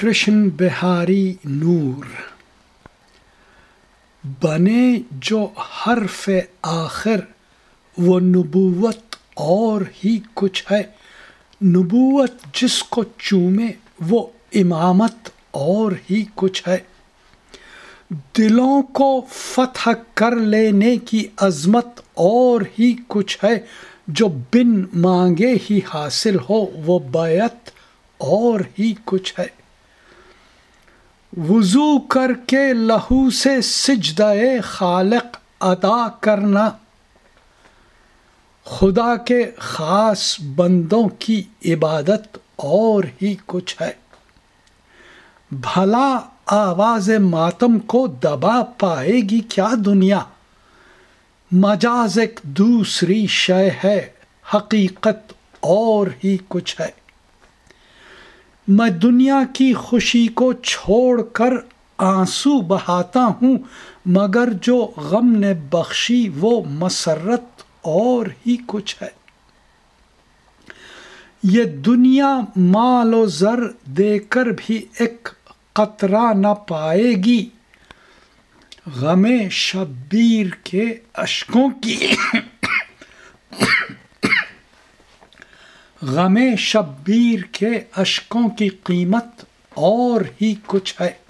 کرشن بہاری نور۔ بنے جو حرف آخر، وہ نبوت اور ہی کچھ ہے۔ نبوت جس کو چومے، وہ امامت اور ہی کچھ ہے۔ دلوں کو فتح کر لینے کی عظمت اور ہی کچھ ہے۔ جو بن مانگے ہی حاصل ہو، وہ بیعت اور ہی کچھ ہے۔ وضو کر کے لہو سے سجدہ خالق ادا کرنا۔ خدا کے خاص بندوں کی عبادت اور ہی کچھ ہے۔ بھلا آواز ماتم کو دبا پائے گی کیا دنیا؟ مجاز ایک دوسری شے ہے، حقیقت اور ہی کچھ ہے۔ میں دنیا کی خوشی کو چھوڑ کر آنسو بہاتا ہوں، مگر جو غم نے بخشی وہ مسرت اور ہی کچھ ہے۔ یہ دنیا مال و زر دے کر بھی ایک قطرہ نہ پائے گی۔ غم شبیر کے اشکوں کی غم شبیر کے اشکوں کی قیمت اور ہی کچھ ہے۔